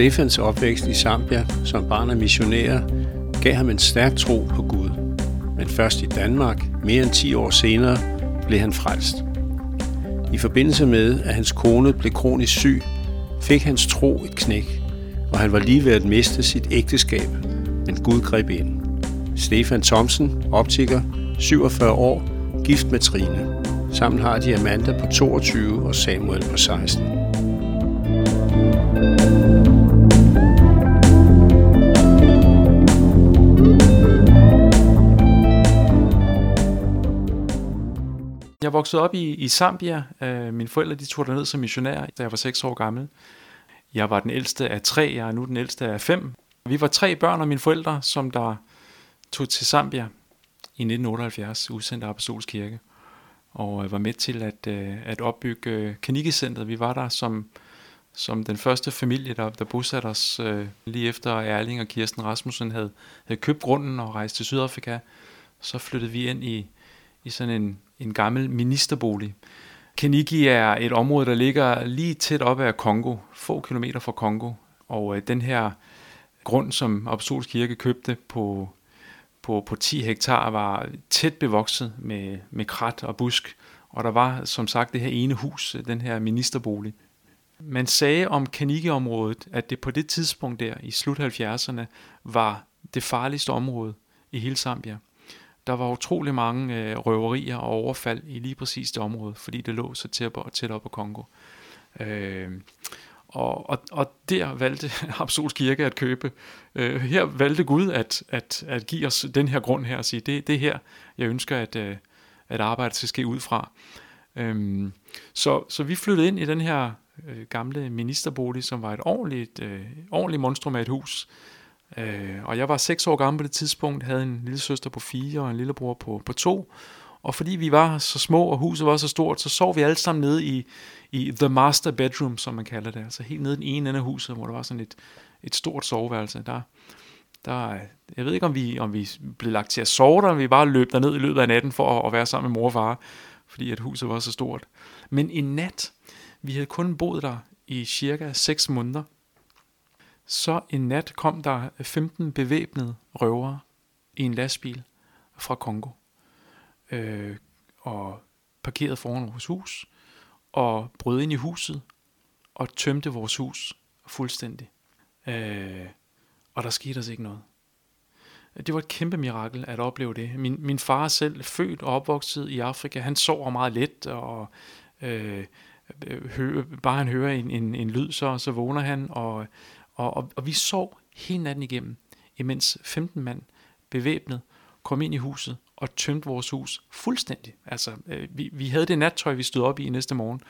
Stefans opvækst i Zambia som barn af missionærer gav ham en stærk tro på Gud. Men først i Danmark, mere end 10 år senere, blev han frelst. I forbindelse med, at hans kone blev kronisk syg, fik hans tro et knæk, og han var lige ved at miste sit ægteskab, men Gud greb ind. Stefan Thomsen, optiker, 47 år, gift med Trine. Sammen har de Amanda på 22 og Samuel på 16. Jeg voksede op i, i Zambia. Uh, mine forældre de tog ned som missionær, da jeg var 6 år gammel. Jeg var den ældste af tre, jeg er nu den ældste af fem. Vi var tre børn og mine forældre, som der tog til Zambia i 1978, udsendt af Apostolsk Kirke, og øh, var med til at, øh, at opbygge øh, Kanikecentret. Vi var der som, som den første familie, der, der bosatte os lige efter Erling og Kirsten Rasmussen havde, havde købt grunden og rejst til Sydafrika. Så flyttede vi ind i, i sådan en, en gammel ministerbolig. Kaniki er et område, der ligger lige tæt op af Kongo, få kilometer fra Kongo. Og øh, den her grund, som Apostolsk Kirke købte på på, på 10 hektar var tæt bevokset med, med krat og busk, og der var som sagt det her ene hus, øh, den her ministerbolig. Man sagde om Kaniki-området, at det på det tidspunkt der, i slut 70'erne, var det farligste område i hele Zambia. Der var utrolig mange øh, røverier og overfald i lige præcis det område, fordi det lå så tæt, tæt op på Kongo. Øh, og, og, og der valgte Absolut Kirke at købe. Øh, her valgte Gud at, at, at give os den her grund her og sige, det, det er her, jeg ønsker, at, øh, at arbejdet skal ske ud fra. Øhm, så, så vi flyttede ind i den her øh, gamle ministerbolig, som var et ordentligt, øh, ordentligt monstrum af et hus. Øh, og jeg var seks år gammel på det tidspunkt, havde en lille søster på fire og en lillebror på, på to. Og fordi vi var så små, og huset var så stort, så sov vi alle sammen nede i, i the master bedroom, som man kalder det. Altså helt nede i den ene ende af huset, hvor der var sådan et, et stort soveværelse. Der, der, jeg ved ikke, om vi, om vi blev lagt til at sove der, vi bare løb derned i løbet af natten for at, at være sammen med mor og far, fordi at huset var så stort. Men en nat, vi havde kun boet der i cirka 6 måneder, så en nat kom der 15 bevæbnede røvere i en lastbil fra Kongo øh, og parkerede foran vores hus og brød ind i huset og tømte vores hus fuldstændig. Øh, og der skete os ikke noget. Det var et kæmpe mirakel at opleve det. Min, min far selv født og opvokset i Afrika. Han sover meget let, og øh, øh, hø, bare han hører en, en, en lyd, så, så vågner han. Og, og, og, og vi sov hele natten igennem, imens 15 mand bevæbnet kom ind i huset og tømte vores hus fuldstændig. Altså, øh, vi, vi havde det nattøj, vi stod op i næste morgen.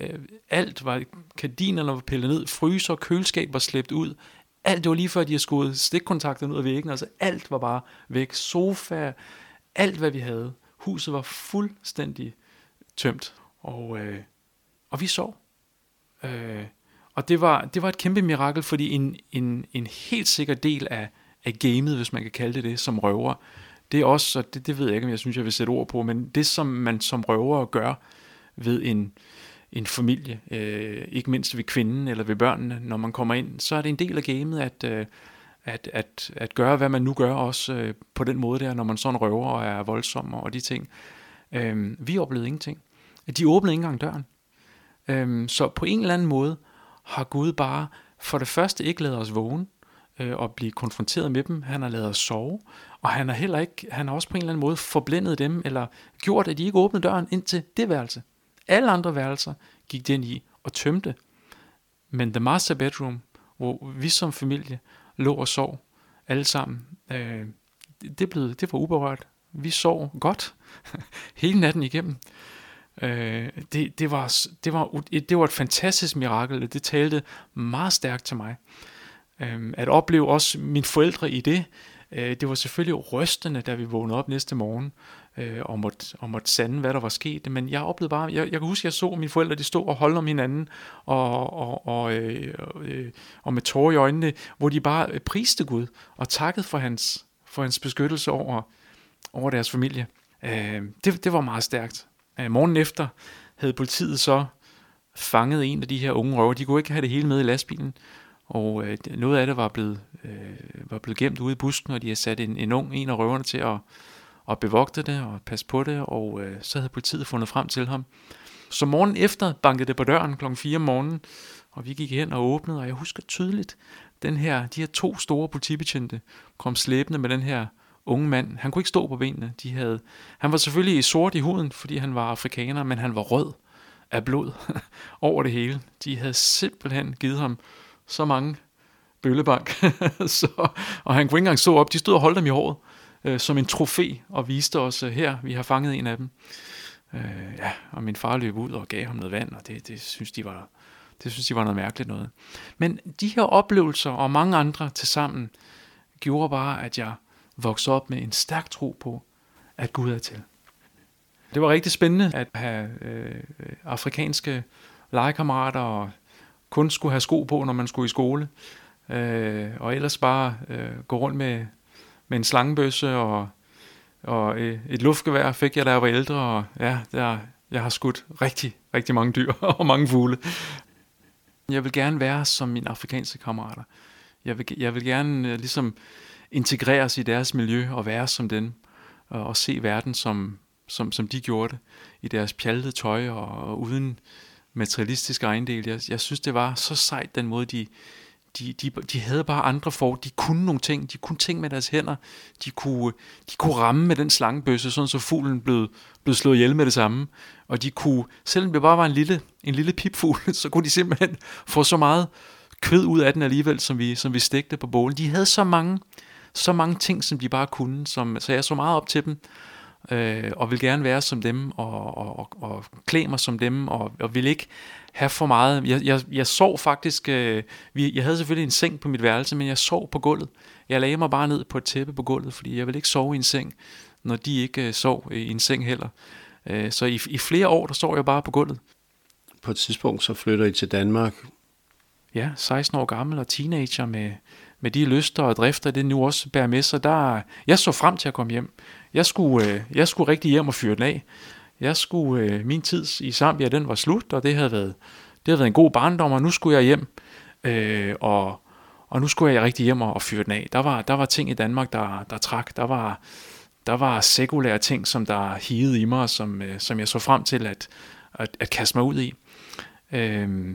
Øh, alt var, kardinerne var pillet ned, fryser og køleskab var slæbt ud. Alt, det var lige før, de havde skudt stikkontakterne ud af væggen. Altså, alt var bare væk. Sofa, alt hvad vi havde. Huset var fuldstændig tømt. Og, øh, og vi sov. Øh, og det var, det var et kæmpe mirakel, fordi en, en, en helt sikker del af, af gamet, hvis man kan kalde det det, som røver, det er også, og det, det ved jeg ikke, om jeg synes, jeg vil sætte ord på, men det, som man som røver gør ved en, en familie, øh, ikke mindst ved kvinden eller ved børnene, når man kommer ind, så er det en del af gamet, at, øh, at, at, at gøre, hvad man nu gør, også øh, på den måde der, når man sådan røver og er voldsom og de ting. Øh, vi oplevede ingenting. De åbnede ikke engang døren. Øh, så på en eller anden måde har Gud bare for det første ikke lavet os vågne, øh, og blive konfronteret med dem. Han har lavet os sove, og han har heller ikke, han har også på en eller anden måde forblændet dem, eller gjort, at de ikke åbnede døren ind til det værelse. Alle andre værelser gik den i og tømte. Men the master bedroom, hvor vi som familie lå og sov, alle sammen, øh, det, blev, det var uberørt. Vi sov godt hele natten igennem. Øh, det, det, var, det, var, det var et fantastisk mirakel, det talte meget stærkt til mig. Øh, at opleve også mine forældre i det, øh, det var selvfølgelig rystende, da vi vågnede op næste morgen øh, og, måtte, og måtte sande, hvad der var sket. Men jeg oplevede bare, jeg, jeg kan huske, jeg så mine forældre, de stod og holdt om hinanden, og, og, og, øh, øh, og med tårer i øjnene, hvor de bare øh, priste Gud og takkede for hans, for hans beskyttelse over, over deres familie. Øh, det, det var meget stærkt. Øh, morgen efter havde politiet så fanget en af de her unge røver. De kunne ikke have det hele med i lastbilen. Og øh, noget af det var blevet, øh, var blevet gemt ude i busken, og de havde sat en, en ung, en af røverne til at, at bevogte det og passe på det, og øh, så havde politiet fundet frem til ham. Så morgen efter bankede det på døren kl. 4 om morgenen, og vi gik hen og åbnede, og jeg husker tydeligt, den her, de her to store politibetjente kom slæbende med den her unge mand. Han kunne ikke stå på benene. De havde, han var selvfølgelig sort i huden, fordi han var afrikaner, men han var rød af blod over det hele. De havde simpelthen givet ham så mange bøllebank, så, og han kunne ikke engang stå op. De stod og holdt dem i håret øh, som en trofæ og viste os, øh, her, vi har fanget en af dem. Øh, ja, og min far løb ud og gav ham noget vand, og det, det synes de var det synes de var noget mærkeligt noget. Men de her oplevelser og mange andre til sammen gjorde bare, at jeg vokse op med en stærk tro på, at Gud er til. Det var rigtig spændende at have øh, afrikanske legekammerater og kun skulle have sko på, når man skulle i skole. Øh, og ellers bare øh, gå rundt med, med en slangebøsse og, og øh, et luftgevær fik jeg, da jeg var ældre. Og ja, der, jeg har skudt rigtig, rigtig mange dyr og mange fugle. Jeg vil gerne være som mine afrikanske kammerater. Jeg vil, jeg vil gerne øh, ligesom integreres i deres miljø og være som dem. Og, og se verden som, som, som de gjorde det. I deres pjaltede tøj og, og uden materialistiske ejendel. Jeg, jeg synes, det var så sejt den måde, de, de, de, de havde bare andre for, de kunne nogle ting, de kunne ting med deres hænder, de kunne, de kunne ramme med den slangebøsse, sådan så fuglen blev, blev slået ihjel med det samme, og de kunne, selvom det bare var en lille, en lille pipfugl, så kunne de simpelthen få så meget kød ud af den alligevel, som vi, som vi stegte på bålen. De havde så mange, så mange ting, som de bare kunne, som, så jeg så meget op til dem, øh, og vil gerne være som dem, og, og, og, og klæde mig som dem, og, og vil ikke have for meget. Jeg, jeg, jeg sov faktisk, øh, vi, jeg havde selvfølgelig en seng på mit værelse, men jeg sov på gulvet. Jeg lagde mig bare ned på et tæppe på gulvet, fordi jeg ville ikke sove i en seng, når de ikke øh, sov i en seng heller. Øh, så i, i flere år, der sov jeg bare på gulvet. På et tidspunkt så flytter I til Danmark. Ja, 16 år gammel og teenager med, med de lyster og drifter, det nu også bærer med sig. Der, jeg så frem til at komme hjem. Jeg skulle, øh, jeg skulle rigtig hjem og fyre den af. Jeg skulle, øh, min tid i Zambia, den var slut, og det havde været, det havde været en god barndom, og nu skulle jeg hjem, øh, og, og nu skulle jeg rigtig hjem og, og fyre den af. Der var, der var ting i Danmark, der, der trak. Der var, der var sekulære ting, som der higede i mig, som, øh, som jeg så frem til at, at, at kaste mig ud i. Øh,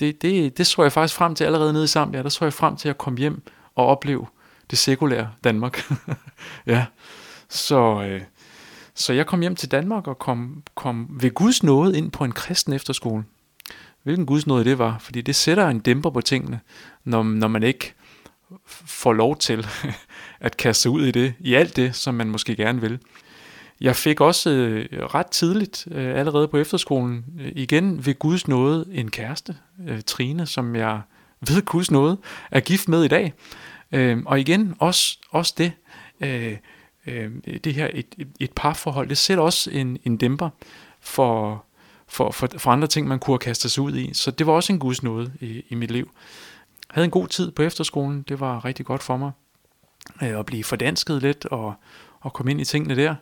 det, det, det så jeg faktisk frem til allerede nede i Zambia. Der så jeg frem til at komme hjem og opleve det sekulære Danmark. ja, så... Øh, så jeg kom hjem til Danmark og kom, kom ved Guds nåde ind på en kristen efterskole. Hvilken Guds nåde det var, fordi det sætter en dæmper på tingene, når, når man ikke får lov til at kaste sig ud i det, i alt det, som man måske gerne vil. Jeg fik også øh, ret tidligt, øh, allerede på efterskolen, øh, igen ved Guds nåde en kæreste, øh, Trine, som jeg ved Guds nåde er gift med i dag. Øh, og igen, også, også det, øh, øh, det her et, et, et parforhold, det sætter også en, en dæmper for, for, for, for andre ting, man kunne have kastet sig ud i. Så det var også en guds nåde i, i mit liv. Jeg havde en god tid på efterskolen, det var rigtig godt for mig øh, at blive fordansket lidt og, og komme ind i tingene der.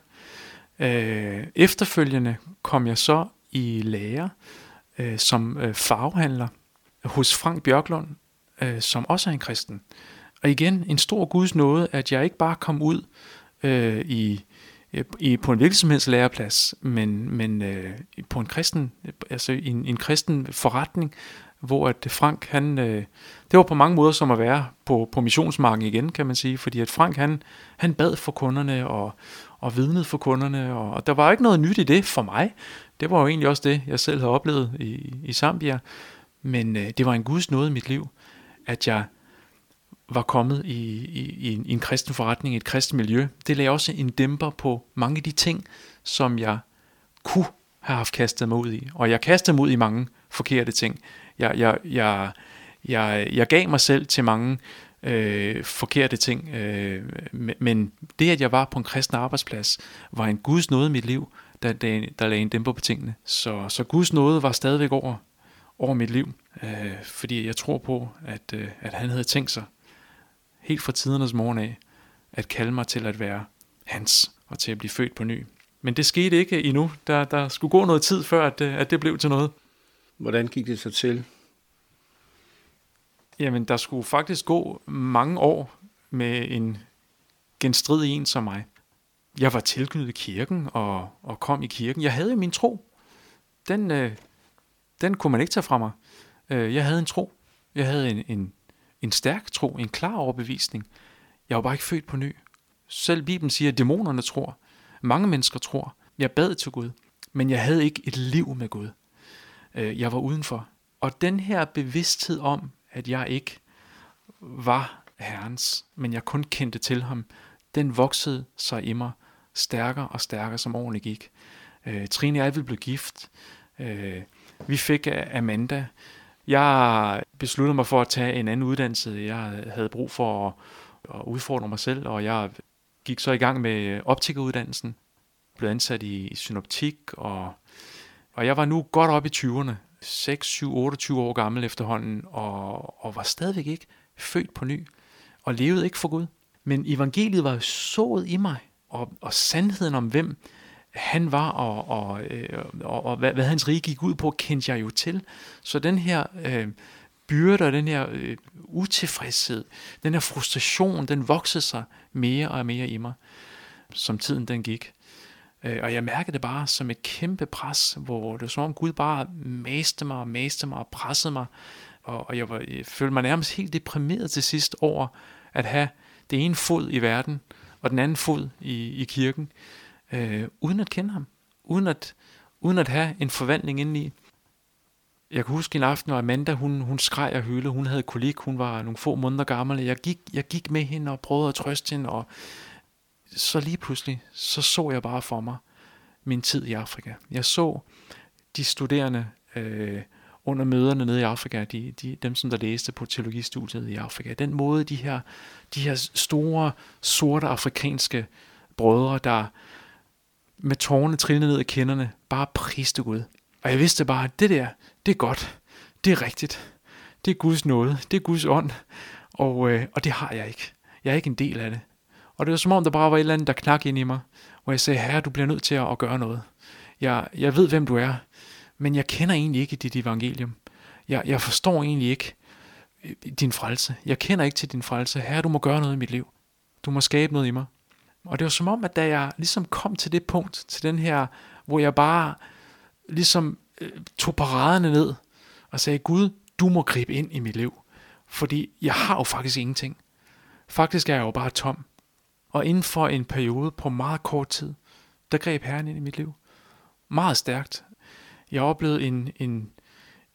Øh, efterfølgende kom jeg så i lære øh, som øh, farvehandler hos Frank Bjørklund, øh, som også er en kristen. Og igen, en stor Guds nåde, at jeg ikke bare kom ud øh, i, i, på en hvilken som helst læreplads, men, men øh, på en kristen, altså en, en kristen forretning, hvor at Frank, han, øh, det var på mange måder som at være på, på missionsmarken igen, kan man sige, fordi at Frank, han, han bad for kunderne og, og vidnede for kunderne, og, og der var ikke noget nyt i det for mig. Det var jo egentlig også det, jeg selv havde oplevet i, i Zambia, men øh, det var en Guds nåde i mit liv, at jeg var kommet i, i, i, en, i en kristen forretning, et kristen miljø, det lagde også en dæmper på mange af de ting, som jeg kunne have haft kastet mig ud i. Og jeg kastede mig ud i mange forkerte ting. Jeg, jeg, jeg, jeg, jeg gav mig selv til mange øh, forkerte ting, øh, men det, at jeg var på en kristen arbejdsplads, var en Guds nåde i mit liv, der, der, der lagde en dæmper på tingene. Så, så Guds nåde var stadigvæk over, over mit liv, øh, fordi jeg tror på, at, øh, at han havde tænkt sig helt fra tidernes morgen af, at kalde mig til at være hans og til at blive født på ny. Men det skete ikke endnu. Der, der skulle gå noget tid før, at, øh, at det blev til noget. Hvordan gik det så til? Jamen, der skulle faktisk gå mange år med en genstridig en som mig. Jeg var tilknyttet kirken og, og kom i kirken. Jeg havde min tro. Den, øh, den kunne man ikke tage fra mig. Øh, jeg havde en tro. Jeg havde en, en, en stærk tro, en klar overbevisning. Jeg var bare ikke født på ny. Selv Bibelen siger, at dæmonerne tror. Mange mennesker tror. Jeg bad til Gud, men jeg havde ikke et liv med Gud. Øh, jeg var udenfor. Og den her bevidsthed om, at jeg ikke var Herrens, men jeg kun kendte til ham, den voksede sig i mig stærkere og stærkere, som årene gik. Øh, Trine og jeg blev gift. Øh, vi fik Amanda. Jeg besluttede mig for at tage en anden uddannelse. Jeg havde brug for at, at udfordre mig selv, og jeg gik så i gang med optikeruddannelsen. Blev ansat i, i synoptik, og, og jeg var nu godt op i 20'erne. 6, 7, 28 år gammel efterhånden, og, og var stadigvæk ikke født på ny, og levede ikke for Gud. Men evangeliet var sået i mig, og, og sandheden om, hvem han var, og, og, øh, og, og hvad, hvad hans rige gik ud på, kendte jeg jo til. Så den her øh, byrde og den her øh, utilfredshed, den her frustration, den voksede sig mere og mere i mig, som tiden den gik. Øh, og jeg mærkede det bare som et kæmpe pres, hvor det var som om Gud bare maste mig og maste mig og pressede mig. Og, og jeg, var, jeg følte mig nærmest helt deprimeret til sidst over at have det ene fod i verden, og den anden fod i, i kirken, øh, uden at kende ham, uden at, uden at have en forvandling indeni. Jeg kan huske en aften, hvor Amanda, hun, hun skreg og hylde, hun havde kolik, hun var nogle få måneder gammel, jeg gik, jeg gik med hende og prøvede at trøste hende, og så lige pludselig, så så jeg bare for mig min tid i Afrika. Jeg så de studerende øh, under møderne nede i Afrika, de, de, dem som der læste på teologistudiet i Afrika. Den måde, de her, de her store, sorte afrikanske brødre, der med tårne trillende ned af kinderne, bare priste Gud. Og jeg vidste bare, at det der, det er godt. Det er rigtigt. Det er Guds nåde. Det er Guds ånd. Og, øh, og det har jeg ikke. Jeg er ikke en del af det. Og det var som om, der bare var et eller andet, der knak ind i mig, hvor jeg sagde, herre, du bliver nødt til at, at gøre noget. Jeg, jeg ved, hvem du er, men jeg kender egentlig ikke dit evangelium. Jeg, jeg forstår egentlig ikke øh, din frelse. Jeg kender ikke til din frelse. Herre, du må gøre noget i mit liv. Du må skabe noget i mig. Og det var som om, at da jeg ligesom kom til det punkt, til den her, hvor jeg bare ligesom øh, tog paraderne ned og sagde, Gud, du må gribe ind i mit liv. Fordi jeg har jo faktisk ingenting. Faktisk er jeg jo bare tom. Og inden for en periode på meget kort tid, der greb Herren ind i mit liv. Meget stærkt. Jeg oplevede en, en,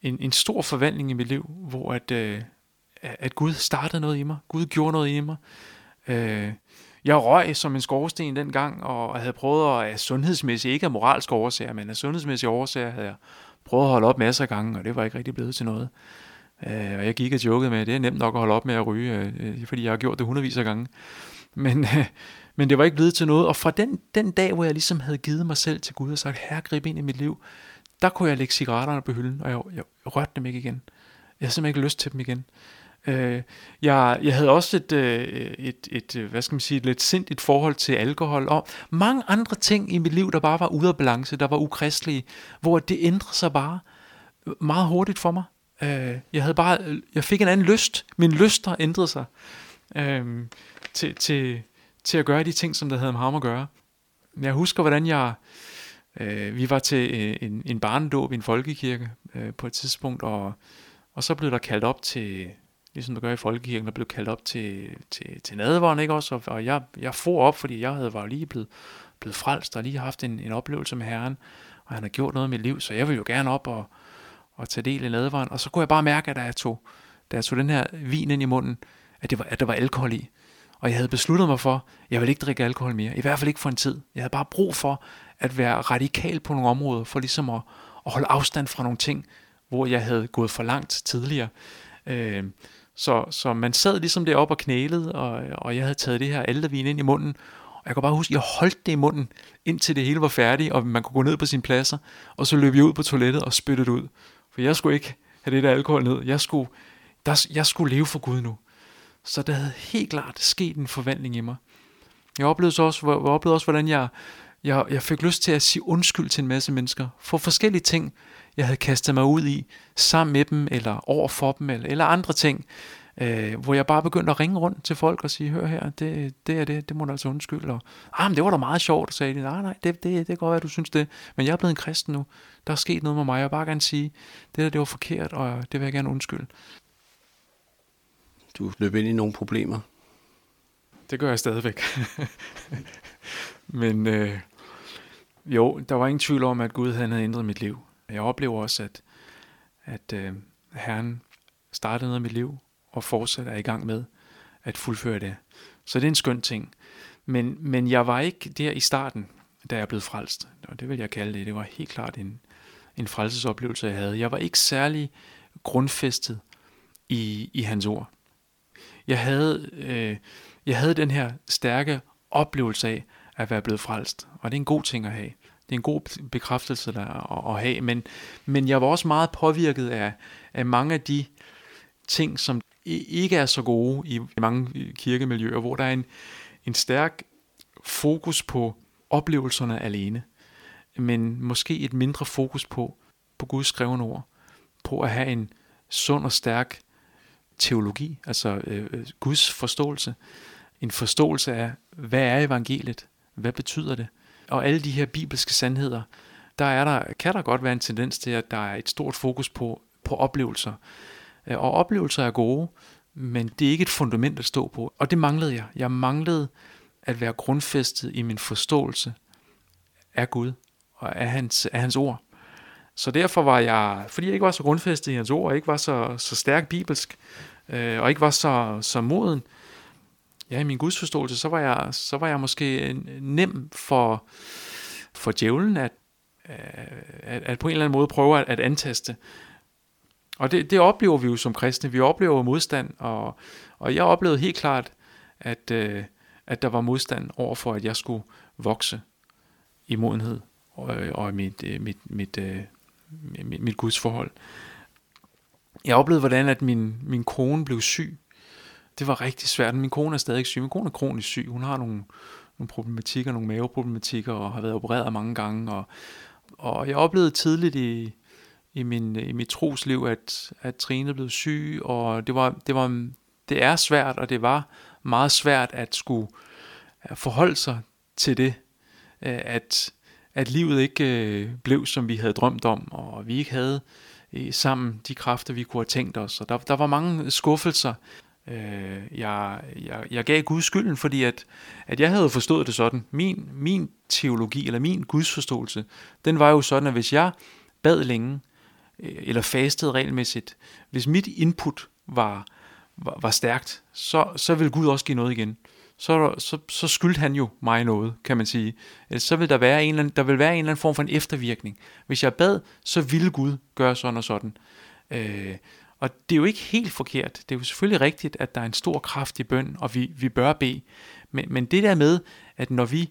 en, en stor forvandling i mit liv, hvor at, øh, at Gud startede noget i mig. Gud gjorde noget i mig. Øh, jeg røg som en skorsten dengang, og havde prøvet at af sundhedsmæssigt, ikke af moralske årsager, men af sundhedsmæssige årsager, havde jeg prøvet at holde op masser af gange, og det var ikke rigtig blevet til noget. Øh, og jeg gik og jokede med, at det er nemt nok at holde op med at ryge, øh, øh fordi jeg har gjort det hundredvis af gange. Men, øh, men det var ikke blevet til noget. Og fra den, den dag, hvor jeg ligesom havde givet mig selv til Gud og sagt, herre, grib ind i mit liv, der kunne jeg lægge cigaretterne på hylden, og jeg, jeg, jeg rørte dem ikke igen. Jeg havde simpelthen ikke lyst til dem igen. Øh, jeg, jeg havde også et, øh, et, et, øh, hvad skal man sige, et lidt sindigt forhold til alkohol, og mange andre ting i mit liv, der bare var ude af balance, der var ukristelige, hvor det ændrede sig bare meget hurtigt for mig. Øh, jeg havde bare, jeg fik en anden lyst. Min lyster ændrede sig øh, til, til, til at gøre de ting, som der havde med ham at gøre. Jeg husker, hvordan jeg, øh, vi var til øh, en, en barnedåb i en folkekirke øh, på et tidspunkt, og, og så blev der kaldt op til, ligesom der gør i folkekirken, der blev kaldt op til, til, til nadvåren, ikke også? Og, og jeg, jeg for op, fordi jeg havde var lige blevet, blevet frelst, og lige haft en, en oplevelse med Herren, og han har gjort noget i mit liv, så jeg vil jo gerne op og, og tage del i nadvåren. Og så kunne jeg bare mærke, at da jeg tog, da jeg tog den her vin ind i munden, at, det var, at der var alkohol i. Og jeg havde besluttet mig for, at jeg vil ikke drikke alkohol mere. I hvert fald ikke for en tid. Jeg havde bare brug for at være radikal på nogle områder, for ligesom at, at holde afstand fra nogle ting, hvor jeg havde gået for langt tidligere. Øh, så, så man sad ligesom deroppe og knælede, og, og jeg havde taget det her aldervin ind i munden, og jeg kan bare huske, at jeg holdt det i munden, indtil det hele var færdigt, og man kunne gå ned på sine pladser, og så løb jeg ud på toilettet og spyttede ud. For jeg skulle ikke have det der alkohol ned. Jeg skulle, der, jeg skulle leve for Gud nu. Så der havde helt klart sket en forvandling i mig. Jeg oplevede, så også, jeg oplevede også hvordan jeg Jeg, jeg fik lyst til at sige undskyld til en masse mennesker for forskellige ting, jeg havde kastet mig ud i, sammen med dem, eller over for dem, eller, eller andre ting, øh, hvor jeg bare begyndte at ringe rundt til folk og sige, hør her, det, det er det, det må du altså undskylde. Og, ah, men det var da meget sjovt, og sagde de, nej, nej, det, det, det går godt at du synes det, men jeg er blevet en kristen nu, der er sket noget med mig, jeg vil bare gerne sige, det der, det var forkert, og det vil jeg gerne undskylde. Du løb ind i nogle problemer. Det gør jeg stadigvæk. men øh, jo, der var ingen tvivl om, at Gud han havde ændret mit liv. Jeg oplever også, at, at øh, Herren startede noget af mit liv, og fortsat er i gang med at fuldføre det. Så det er en skøn ting. Men, men jeg var ikke der i starten, da jeg blev frelst. Og det vil jeg kalde det. Det var helt klart en, en frelsesoplevelse, jeg havde. Jeg var ikke særlig grundfæstet i, i hans ord. Jeg havde, øh, jeg havde den her stærke oplevelse af at være blevet frelst. Og det er en god ting at have. Det er en god bekræftelse der at, at have. Men, men jeg var også meget påvirket af, af mange af de ting, som ikke er så gode i mange kirkemiljøer, hvor der er en, en stærk fokus på oplevelserne alene, men måske et mindre fokus på, på Guds skrevne ord, på at have en sund og stærk teologi, altså øh, øh, Guds forståelse, en forståelse af, hvad er evangeliet, hvad betyder det, og alle de her bibelske sandheder, der, er der kan der godt være en tendens til, at der er et stort fokus på, på oplevelser, øh, og oplevelser er gode, men det er ikke et fundament at stå på. Og det manglede jeg. Jeg manglede at være grundfæstet i min forståelse af Gud og af hans, af hans ord. Så derfor var jeg, fordi jeg ikke var så grundfæstet i hans ord, og ikke var så, så stærk bibelsk, øh, og ikke var så, så moden, ja, i min gudsforståelse, så var jeg, så var jeg måske nem for, for djævlen at, øh, at, at på en eller anden måde prøve at, at antaste. Og det, det oplever vi jo som kristne. Vi oplever modstand, og, og jeg oplevede helt klart, at, øh, at der var modstand over for, at jeg skulle vokse i modenhed øh, og, og øh, mit, mit, mit, mit, mit Guds. Jeg oplevede, hvordan at min, min kone blev syg. Det var rigtig svært. Min kone er stadig syg. Min kone er kronisk syg. Hun har nogle, nogle problematikker, nogle maveproblematikker, og har været opereret mange gange. Og, og jeg oplevede tidligt i, i, min, i mit trosliv, at, at Trine blev syg, og det var, det var, det er svært, og det var meget svært at skulle forholde sig til det, at, at livet ikke øh, blev, som vi havde drømt om, og vi ikke havde øh, sammen de kræfter, vi kunne have tænkt os. Og der, der var mange skuffelser. Øh, jeg, jeg, jeg gav Gud skylden, fordi at, at jeg havde forstået det sådan. Min, min teologi, eller min gudsforståelse, den var jo sådan, at hvis jeg bad længe, Øh, eller fastede regelmæssigt, hvis mit input var, var, var stærkt, så, så vil Gud også give noget igen. Så, så, så skyldte han jo mig noget, kan man sige. Øh, så vil der være en eller anden, der vil være en eller anden form for en eftervirkning. Hvis jeg bad, så ville Gud gøre sådan og sådan. Øh, og det er jo ikke helt forkert. Det er jo selvfølgelig rigtigt, at der er en stor kraft i bøn, og vi, vi bør bede. Men, men det der med, at når vi,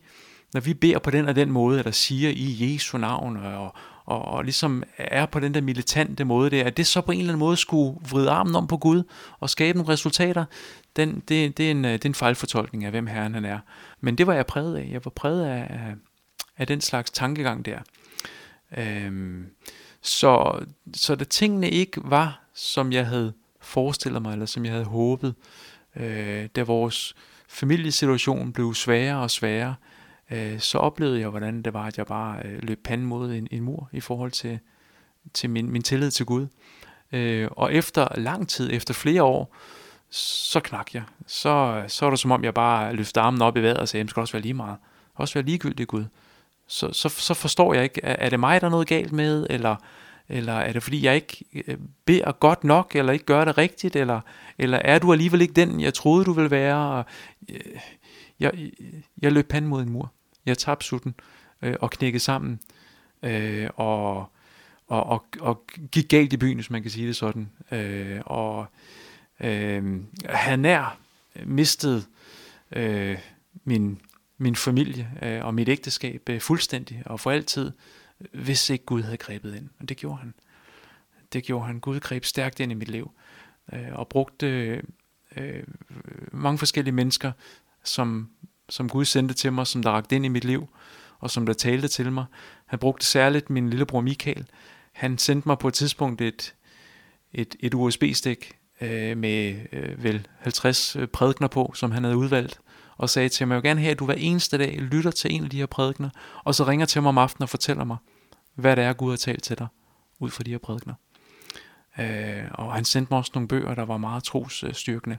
når vi beder på den og den måde, eller siger i Jesu navn, og, og, og ligesom er på den der militante måde der, at det så på en eller anden måde skulle vride armen om på Gud og skabe nogle resultater, den, det, det, er en, øh, det er en fejlfortolkning af, hvem Herren han er. Men det var jeg præget af. Jeg var præget af, af, af den slags tankegang der. Øhm, så, så da tingene ikke var, som jeg havde forestillet mig, eller som jeg havde håbet, øh, da vores familiesituation blev sværere og sværere, øh, så oplevede jeg, hvordan det var, at jeg bare øh, løb panden mod en, en mur i forhold til, til min, min tillid til Gud. Øh, og efter lang tid, efter flere år, så knak jeg. Så, så er det som om, jeg bare løfter armen op i vejret og siger, det skal også være lige meget. Også være ligegyldig Gud. Så, så, så forstår jeg ikke, er, er det mig, der er noget galt med, eller, eller er det fordi, jeg ikke øh, beder godt nok, eller ikke gør det rigtigt, eller, eller er du alligevel ikke den, jeg troede, du ville være? Og, øh, jeg, jeg løb panden mod en mur. Jeg tabte sutten øh, og knækkede sammen. Øh, og, og, og, og gik galt i byen, hvis man kan sige det sådan. Øh, og øh, havde nær øh, mistet øh, min, min familie øh, og mit ægteskab øh, fuldstændig og for altid, hvis ikke Gud havde grebet ind. Og det gjorde han. Det gjorde han. Gud greb stærkt ind i mit liv øh, og brugte øh, mange forskellige mennesker som, som Gud sendte til mig, som der rakte ind i mit liv, og som der talte til mig. Han brugte særligt min lillebror Michael. Han sendte mig på et tidspunkt et, et, et USB-stik øh, med øh, vel 50 øh, prædikner på, som han havde udvalgt, og sagde til mig, jeg vil gerne have, at du hver eneste dag lytter til en af de her prædikner, og så ringer til mig om aftenen og fortæller mig, hvad det er, Gud har talt til dig ud fra de her prædikner. Øh, og han sendte mig også nogle bøger, der var meget trosstyrkende.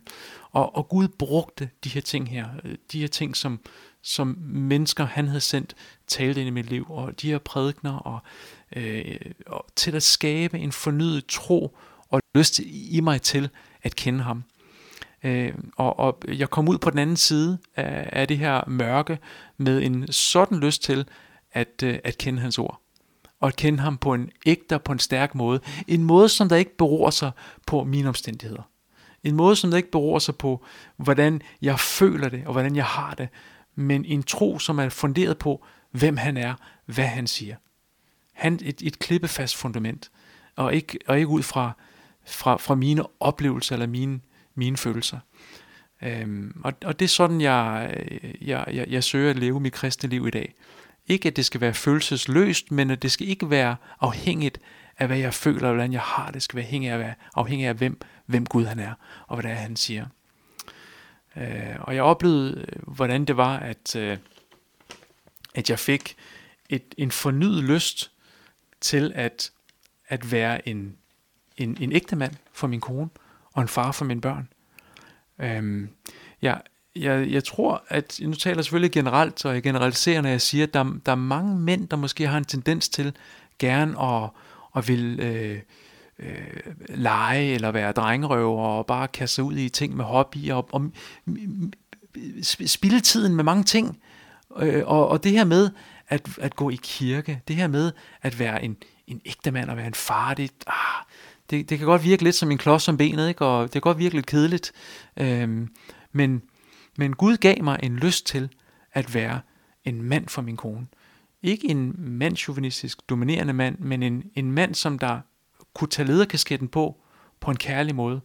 Og, og Gud brugte de her ting her, øh, de her ting, som, som mennesker, han havde sendt, talte ind i mit liv, og de her prædikner, og, øh, og til at skabe en fornyet tro og lyst i mig til at kende ham. Øh, og, og jeg kom ud på den anden side af, af det her mørke med en sådan lyst til at, øh, at kende hans ord og at kende ham på en ægte på en stærk måde. En måde, som der ikke beror sig på mine omstændigheder. En måde, som der ikke beror sig på, hvordan jeg føler det, og hvordan jeg har det. Men en tro, som er funderet på, hvem han er, hvad han siger. Han et, et klippefast fundament, og ikke, og ikke ud fra, fra, fra mine oplevelser eller mine, mine følelser. Øhm, og, og det er sådan, jeg, jeg, jeg, jeg søger at leve mit kristne liv i dag. Ikke at det skal være følelsesløst, men at det skal ikke være afhængigt af, hvad jeg føler, og hvordan jeg har det. Det skal være afhængigt af, hvad, afhængigt af hvem, hvem Gud han er, og hvad det er, han siger. Øh, og jeg oplevede, øh, hvordan det var, at, øh, at jeg fik et, en fornyet lyst til at, at være en, en, en ægte mand for min kone, og en far for mine børn. Øhm, jeg, jeg, jeg tror, at nu taler jeg selvfølgelig generelt, og jeg generaliserer, når jeg siger, at der, der er mange mænd, der måske har en tendens til gerne at, at vil øh, øh, lege eller være drengerøver og bare kaste sig ud i ting med hobbyer og, og spilde tiden med mange ting. Øh, og, og det her med at, at gå i kirke, det her med at være en, en ægte mand og være en far, det, ah, det, det kan godt virke lidt som en klods om benet, ikke? og det kan godt virke lidt kedeligt. Øhm, men men Gud gav mig en lyst til at være en mand for min kone. Ikke en mandsjuvenistisk, dominerende mand, men en, en mand, som der kunne tage lederkasketten på, på en kærlig måde.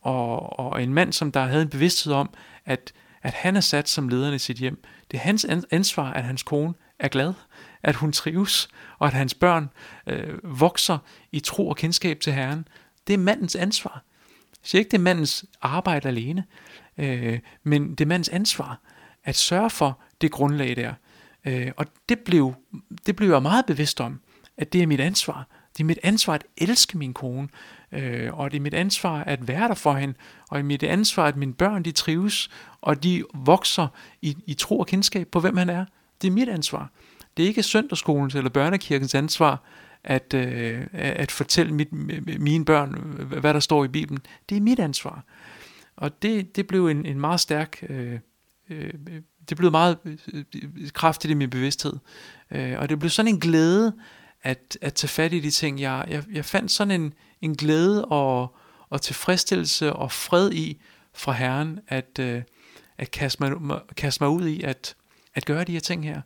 Og, og en mand, som der havde en bevidsthed om, at, at han er sat som lederen i sit hjem. Det er hans ansvar, at hans kone er glad, at hun trives, og at hans børn øh, vokser i tro og kendskab til Herren. Det er mandens ansvar. Jeg siger ikke, det er mandens arbejde alene, Øh, men det er mandens ansvar at sørge for det grundlag der. Øh, og det blev, det blev jeg meget bevidst om, at det er mit ansvar. Det er mit ansvar at elske min kone, øh, og det er mit ansvar at være der for hende, og det er mit ansvar, at mine børn de trives, og de vokser i, i tro og kendskab på, hvem han er. Det er mit ansvar. Det er ikke søndagsskolens eller børnekirkens ansvar at, øh, at fortælle mit, mine børn, hvad der står i Bibelen. Det er mit ansvar. Og det, det blev en, en meget stærk, øh, øh, det blev meget øh, kraftigt i min bevidsthed. Øh, og det blev sådan en glæde at, at tage fat i de ting. Jeg, jeg, jeg fandt sådan en, en glæde og, og tilfredsstillelse og fred i fra Herren, at, øh, at kaste, mig, kaste mig ud i at, at gøre de her ting her.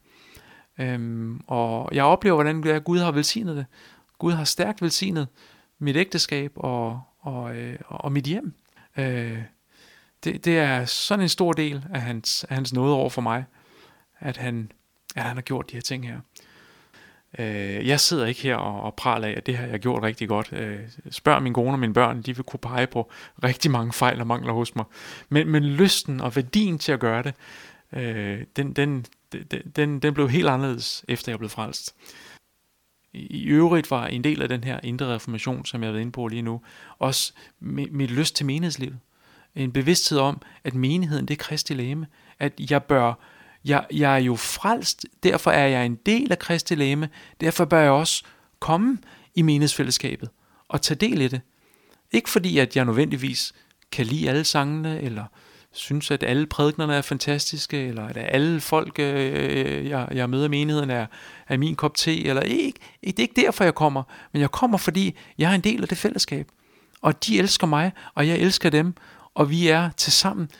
Øhm, og jeg oplever, hvordan Gud har velsignet det. Gud har stærkt velsignet mit ægteskab og, og, øh, og mit hjem. Øh, det, det er sådan en stor del af hans, af hans nåde over for mig, at han, at han har gjort de her ting her. Øh, jeg sidder ikke her og, og praler af, at det har jeg gjort rigtig godt. Øh, spørg min kone og mine børn, de vil kunne pege på rigtig mange fejl og mangler hos mig. Men, men lysten og værdien til at gøre det, øh, den, den, den, den blev helt anderledes, efter jeg blev frelst. I øvrigt var en del af den her indre reformation, som jeg har været inde på lige nu, også mit, lyst til menighedslivet en bevidsthed om, at menigheden det er Kristi læme. At jeg bør, jeg, jeg er jo frelst, derfor er jeg en del af Kristi læme, derfor bør jeg også komme i menighedsfællesskabet og tage del i det. Ikke fordi, at jeg nødvendigvis kan lide alle sangene, eller synes, at alle prædiknerne er fantastiske, eller at alle folk, øh, jeg, jeg møder i menigheden, er, er min kop te, eller ikke. Det er ikke derfor, jeg kommer, men jeg kommer, fordi jeg er en del af det fællesskab. Og de elsker mig, og jeg elsker dem, og vi er til sammen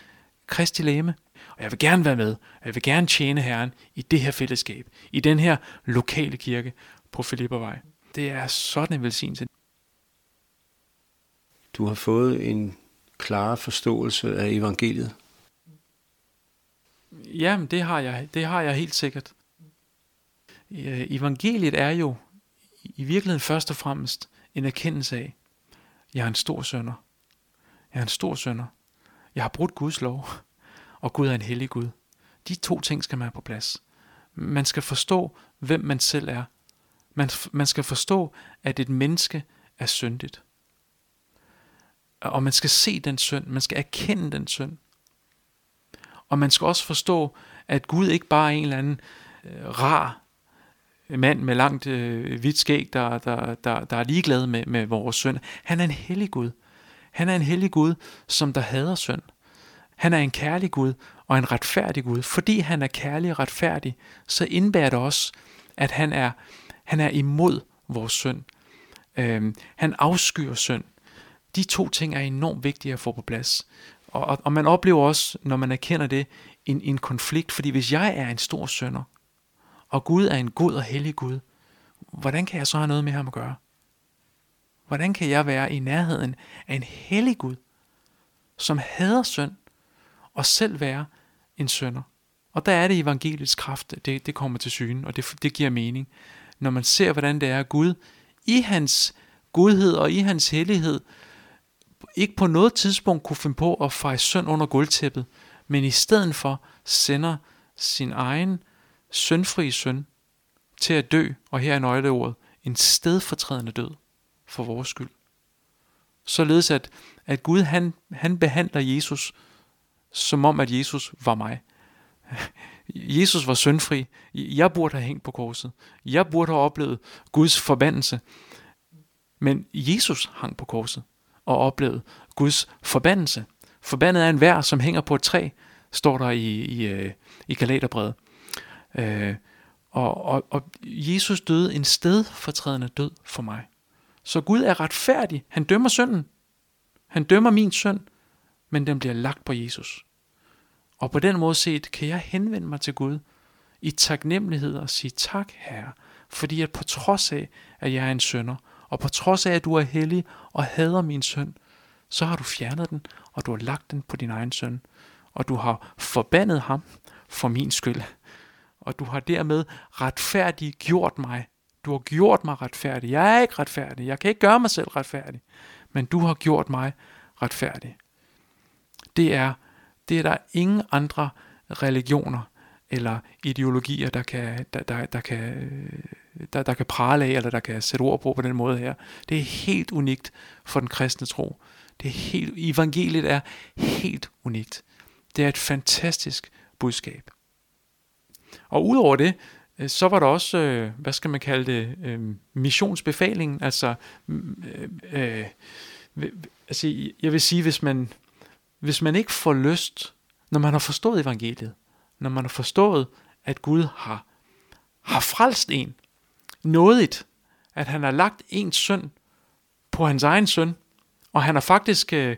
Kristi læme. Og jeg vil gerne være med, jeg vil gerne tjene Herren i det her fællesskab, i den her lokale kirke på Filippervej. Det er sådan en velsignelse. Du har fået en klar forståelse af evangeliet. Jamen, det har jeg, det har jeg helt sikkert. evangeliet er jo i virkeligheden først og fremmest en erkendelse af, jeg er en stor sønder. Jeg er en stor sønder. Jeg har brudt Guds lov, og Gud er en hellig Gud. De to ting skal man have på plads. Man skal forstå, hvem man selv er. Man, man skal forstå, at et menneske er syndigt. Og man skal se den synd. Man skal erkende den synd. Og man skal også forstå, at Gud ikke bare er en eller anden øh, rar mand med langt øh, hvidt skæg, der, der, der, der er ligeglad med, med vores synd. Han er en hellig Gud. Han er en hellig Gud, som der hader synd. Han er en kærlig Gud og en retfærdig Gud. Fordi han er kærlig og retfærdig, så indebærer det også, at han er, han er imod vores synd. Øhm, han afskyr synd. De to ting er enormt vigtige at få på plads. Og, og, og man oplever også, når man erkender det, en, en konflikt. Fordi hvis jeg er en stor synder, og Gud er en god og hellig Gud, hvordan kan jeg så have noget med ham at gøre? Hvordan kan jeg være i nærheden af en hellig Gud, som hader synd, og selv være en sønder? Og der er det evangeliets kraft, det, det kommer til syne, og det, det giver mening. Når man ser, hvordan det er, at Gud i hans godhed og i hans hellighed, ikke på noget tidspunkt kunne finde på at fejre synd under gulvtæppet, men i stedet for sender sin egen sønfri søn til at dø, og her er nøgleordet, en stedfortrædende død for vores skyld. Således at, at Gud han, han behandler Jesus som om, at Jesus var mig. Jesus var syndfri. Jeg burde have hængt på korset. Jeg burde have oplevet Guds forbandelse. Men Jesus hang på korset og oplevet Guds forbandelse. Forbandet er en vær, som hænger på et træ, står der i, i, øh, i Galaterbrevet. Øh, og, og, og Jesus døde en stedfortrædende død for mig. Så Gud er retfærdig. Han dømmer synden. Han dømmer min synd, men den bliver lagt på Jesus. Og på den måde set, kan jeg henvende mig til Gud i taknemmelighed og sige tak, Herre, fordi at på trods af, at jeg er en sønder, og på trods af, at du er hellig og hader min søn, så har du fjernet den, og du har lagt den på din egen søn, og du har forbandet ham for min skyld. Og du har dermed retfærdigt gjort mig. Du har gjort mig retfærdig. Jeg er ikke retfærdig. Jeg kan ikke gøre mig selv retfærdig. Men du har gjort mig retfærdig. Det er, det er der ingen andre religioner eller ideologier, der kan, der, der, der kan, øh, der, der kan prale af, eller der kan sætte ord på på den måde her. Det er helt unikt for den kristne tro. Det er helt, evangeliet er helt unikt. Det er et fantastisk budskab. Og udover det, øh, så var der også, øh, hvad skal man kalde det, øh, missionsbefalingen. Altså, øh, øh, altså, jeg vil sige, hvis man, hvis man ikke får lyst, når man har forstået evangeliet, når man har forstået, at Gud har, har frelst en, nådigt, at han har lagt en søn på hans egen søn, og han har faktisk øh,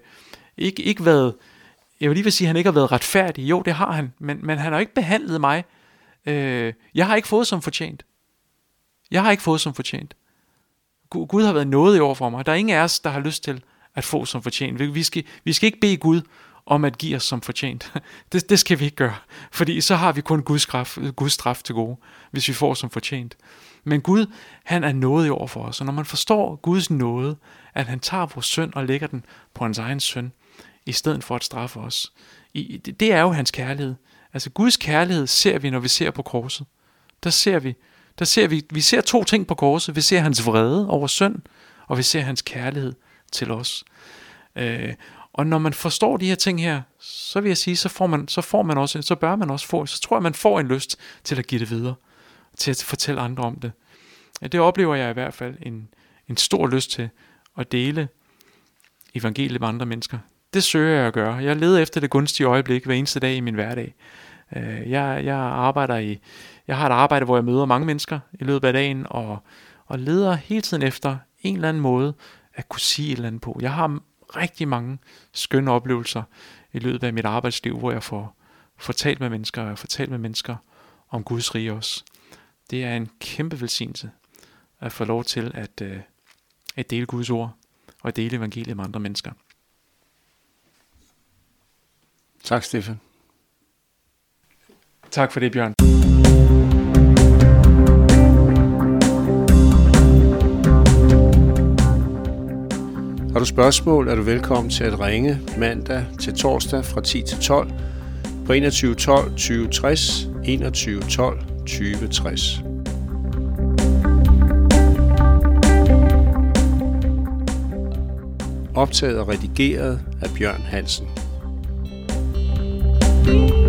ikke, ikke været, jeg vil lige vil sige, at han ikke har været retfærdig. Jo, det har han, men, men han har ikke behandlet mig. Øh, jeg har ikke fået som fortjent. Jeg har ikke fået som fortjent. Gud har været noget i for mig. Der er ingen af os, der har lyst til at få som fortjent. Vi skal, vi skal ikke bede Gud om at give os som fortjent. Det, det skal vi ikke gøre, fordi så har vi kun Guds straf, Guds straf til gode, hvis vi får som fortjent. Men Gud, han er noget i år for os, og når man forstår Guds nåde, at han tager vores synd og lægger den på hans egen søn, i stedet for at straffe os, det er jo hans kærlighed. Altså Guds kærlighed ser vi, når vi ser på korset. Der ser vi, der ser vi, vi ser to ting på korset. Vi ser hans vrede over synd, og vi ser hans kærlighed til os. Øh, og når man forstår de her ting her, så vil jeg sige, så får man, så får man også, så bør man også få, så tror jeg, man får en lyst til at give det videre, til at fortælle andre om det. Det oplever jeg i hvert fald en, en stor lyst til at dele evangeliet med andre mennesker. Det søger jeg at gøre. Jeg leder efter det gunstige øjeblik hver eneste dag i min hverdag. Øh, jeg, jeg arbejder i, jeg har et arbejde, hvor jeg møder mange mennesker i løbet af dagen, og, og leder hele tiden efter en eller anden måde at kunne sige et eller andet på. Jeg har rigtig mange skønne oplevelser i løbet af mit arbejdsliv, hvor jeg får fortalt med mennesker, og jeg får talt med mennesker om Guds rige også. Det er en kæmpe velsignelse at få lov til at, øh, at dele Guds ord og at dele evangeliet med andre mennesker. Tak, Stefan. Tak for det, Bjørn. Har du spørgsmål, er du velkommen til at ringe mandag til torsdag fra 10 til 12 på 21 12 20 60, 21 12 20 60. Optaget og redigeret af Bjørn Hansen. thank you